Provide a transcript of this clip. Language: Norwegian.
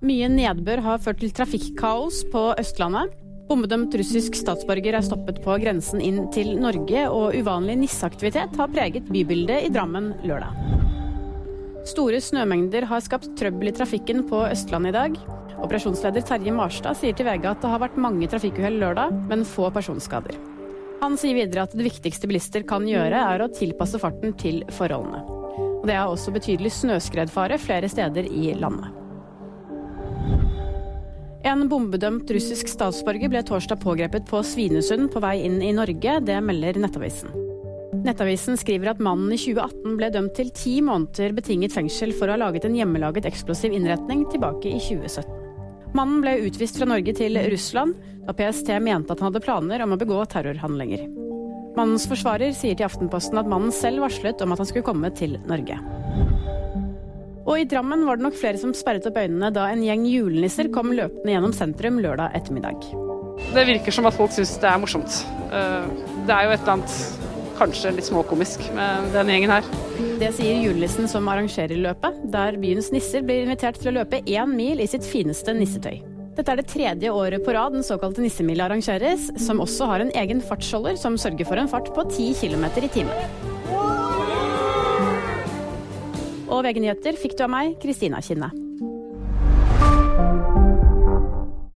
Mye nedbør har ført til trafikkaos på Østlandet. Bombedømt russisk statsborger er stoppet på grensen inn til Norge, og uvanlig nisseaktivitet har preget bybildet i Drammen lørdag. Store snømengder har skapt trøbbel i trafikken på Østlandet i dag. Operasjonsleder Terje Marstad sier til VG at det har vært mange trafikkuhell lørdag, men få personskader. Han sier videre at det viktigste bilister kan gjøre, er å tilpasse farten til forholdene. Og det er også betydelig snøskredfare flere steder i landet. En bombedømt russisk statsborger ble torsdag pågrepet på Svinesund på vei inn i Norge. Det melder Nettavisen. Nettavisen skriver at mannen i 2018 ble dømt til ti måneder betinget fengsel for å ha laget en hjemmelaget eksplosiv innretning tilbake i 2017. Mannen ble utvist fra Norge til Russland da PST mente at han hadde planer om å begå terrorhandlinger. Mannens forsvarer sier til Aftenposten at mannen selv varslet om at han skulle komme til Norge. Og i Drammen var det nok flere som sperret opp øynene da en gjeng julenisser kom løpende gjennom sentrum lørdag ettermiddag. Det virker som at folk syns det er morsomt. Eh, det er jo et eller annet kanskje litt småkomisk med denne gjengen her. Det sier julenissen som arrangerer løpet, der byens nisser blir invitert til å løpe én mil i sitt fineste nissetøy. Dette er det tredje året på rad den såkalte nissemila arrangeres, som også har en egen fartsholder som sørger for en fart på 10 km i timen. Og VG-nyheter fikk du av meg, Kristina Kinne.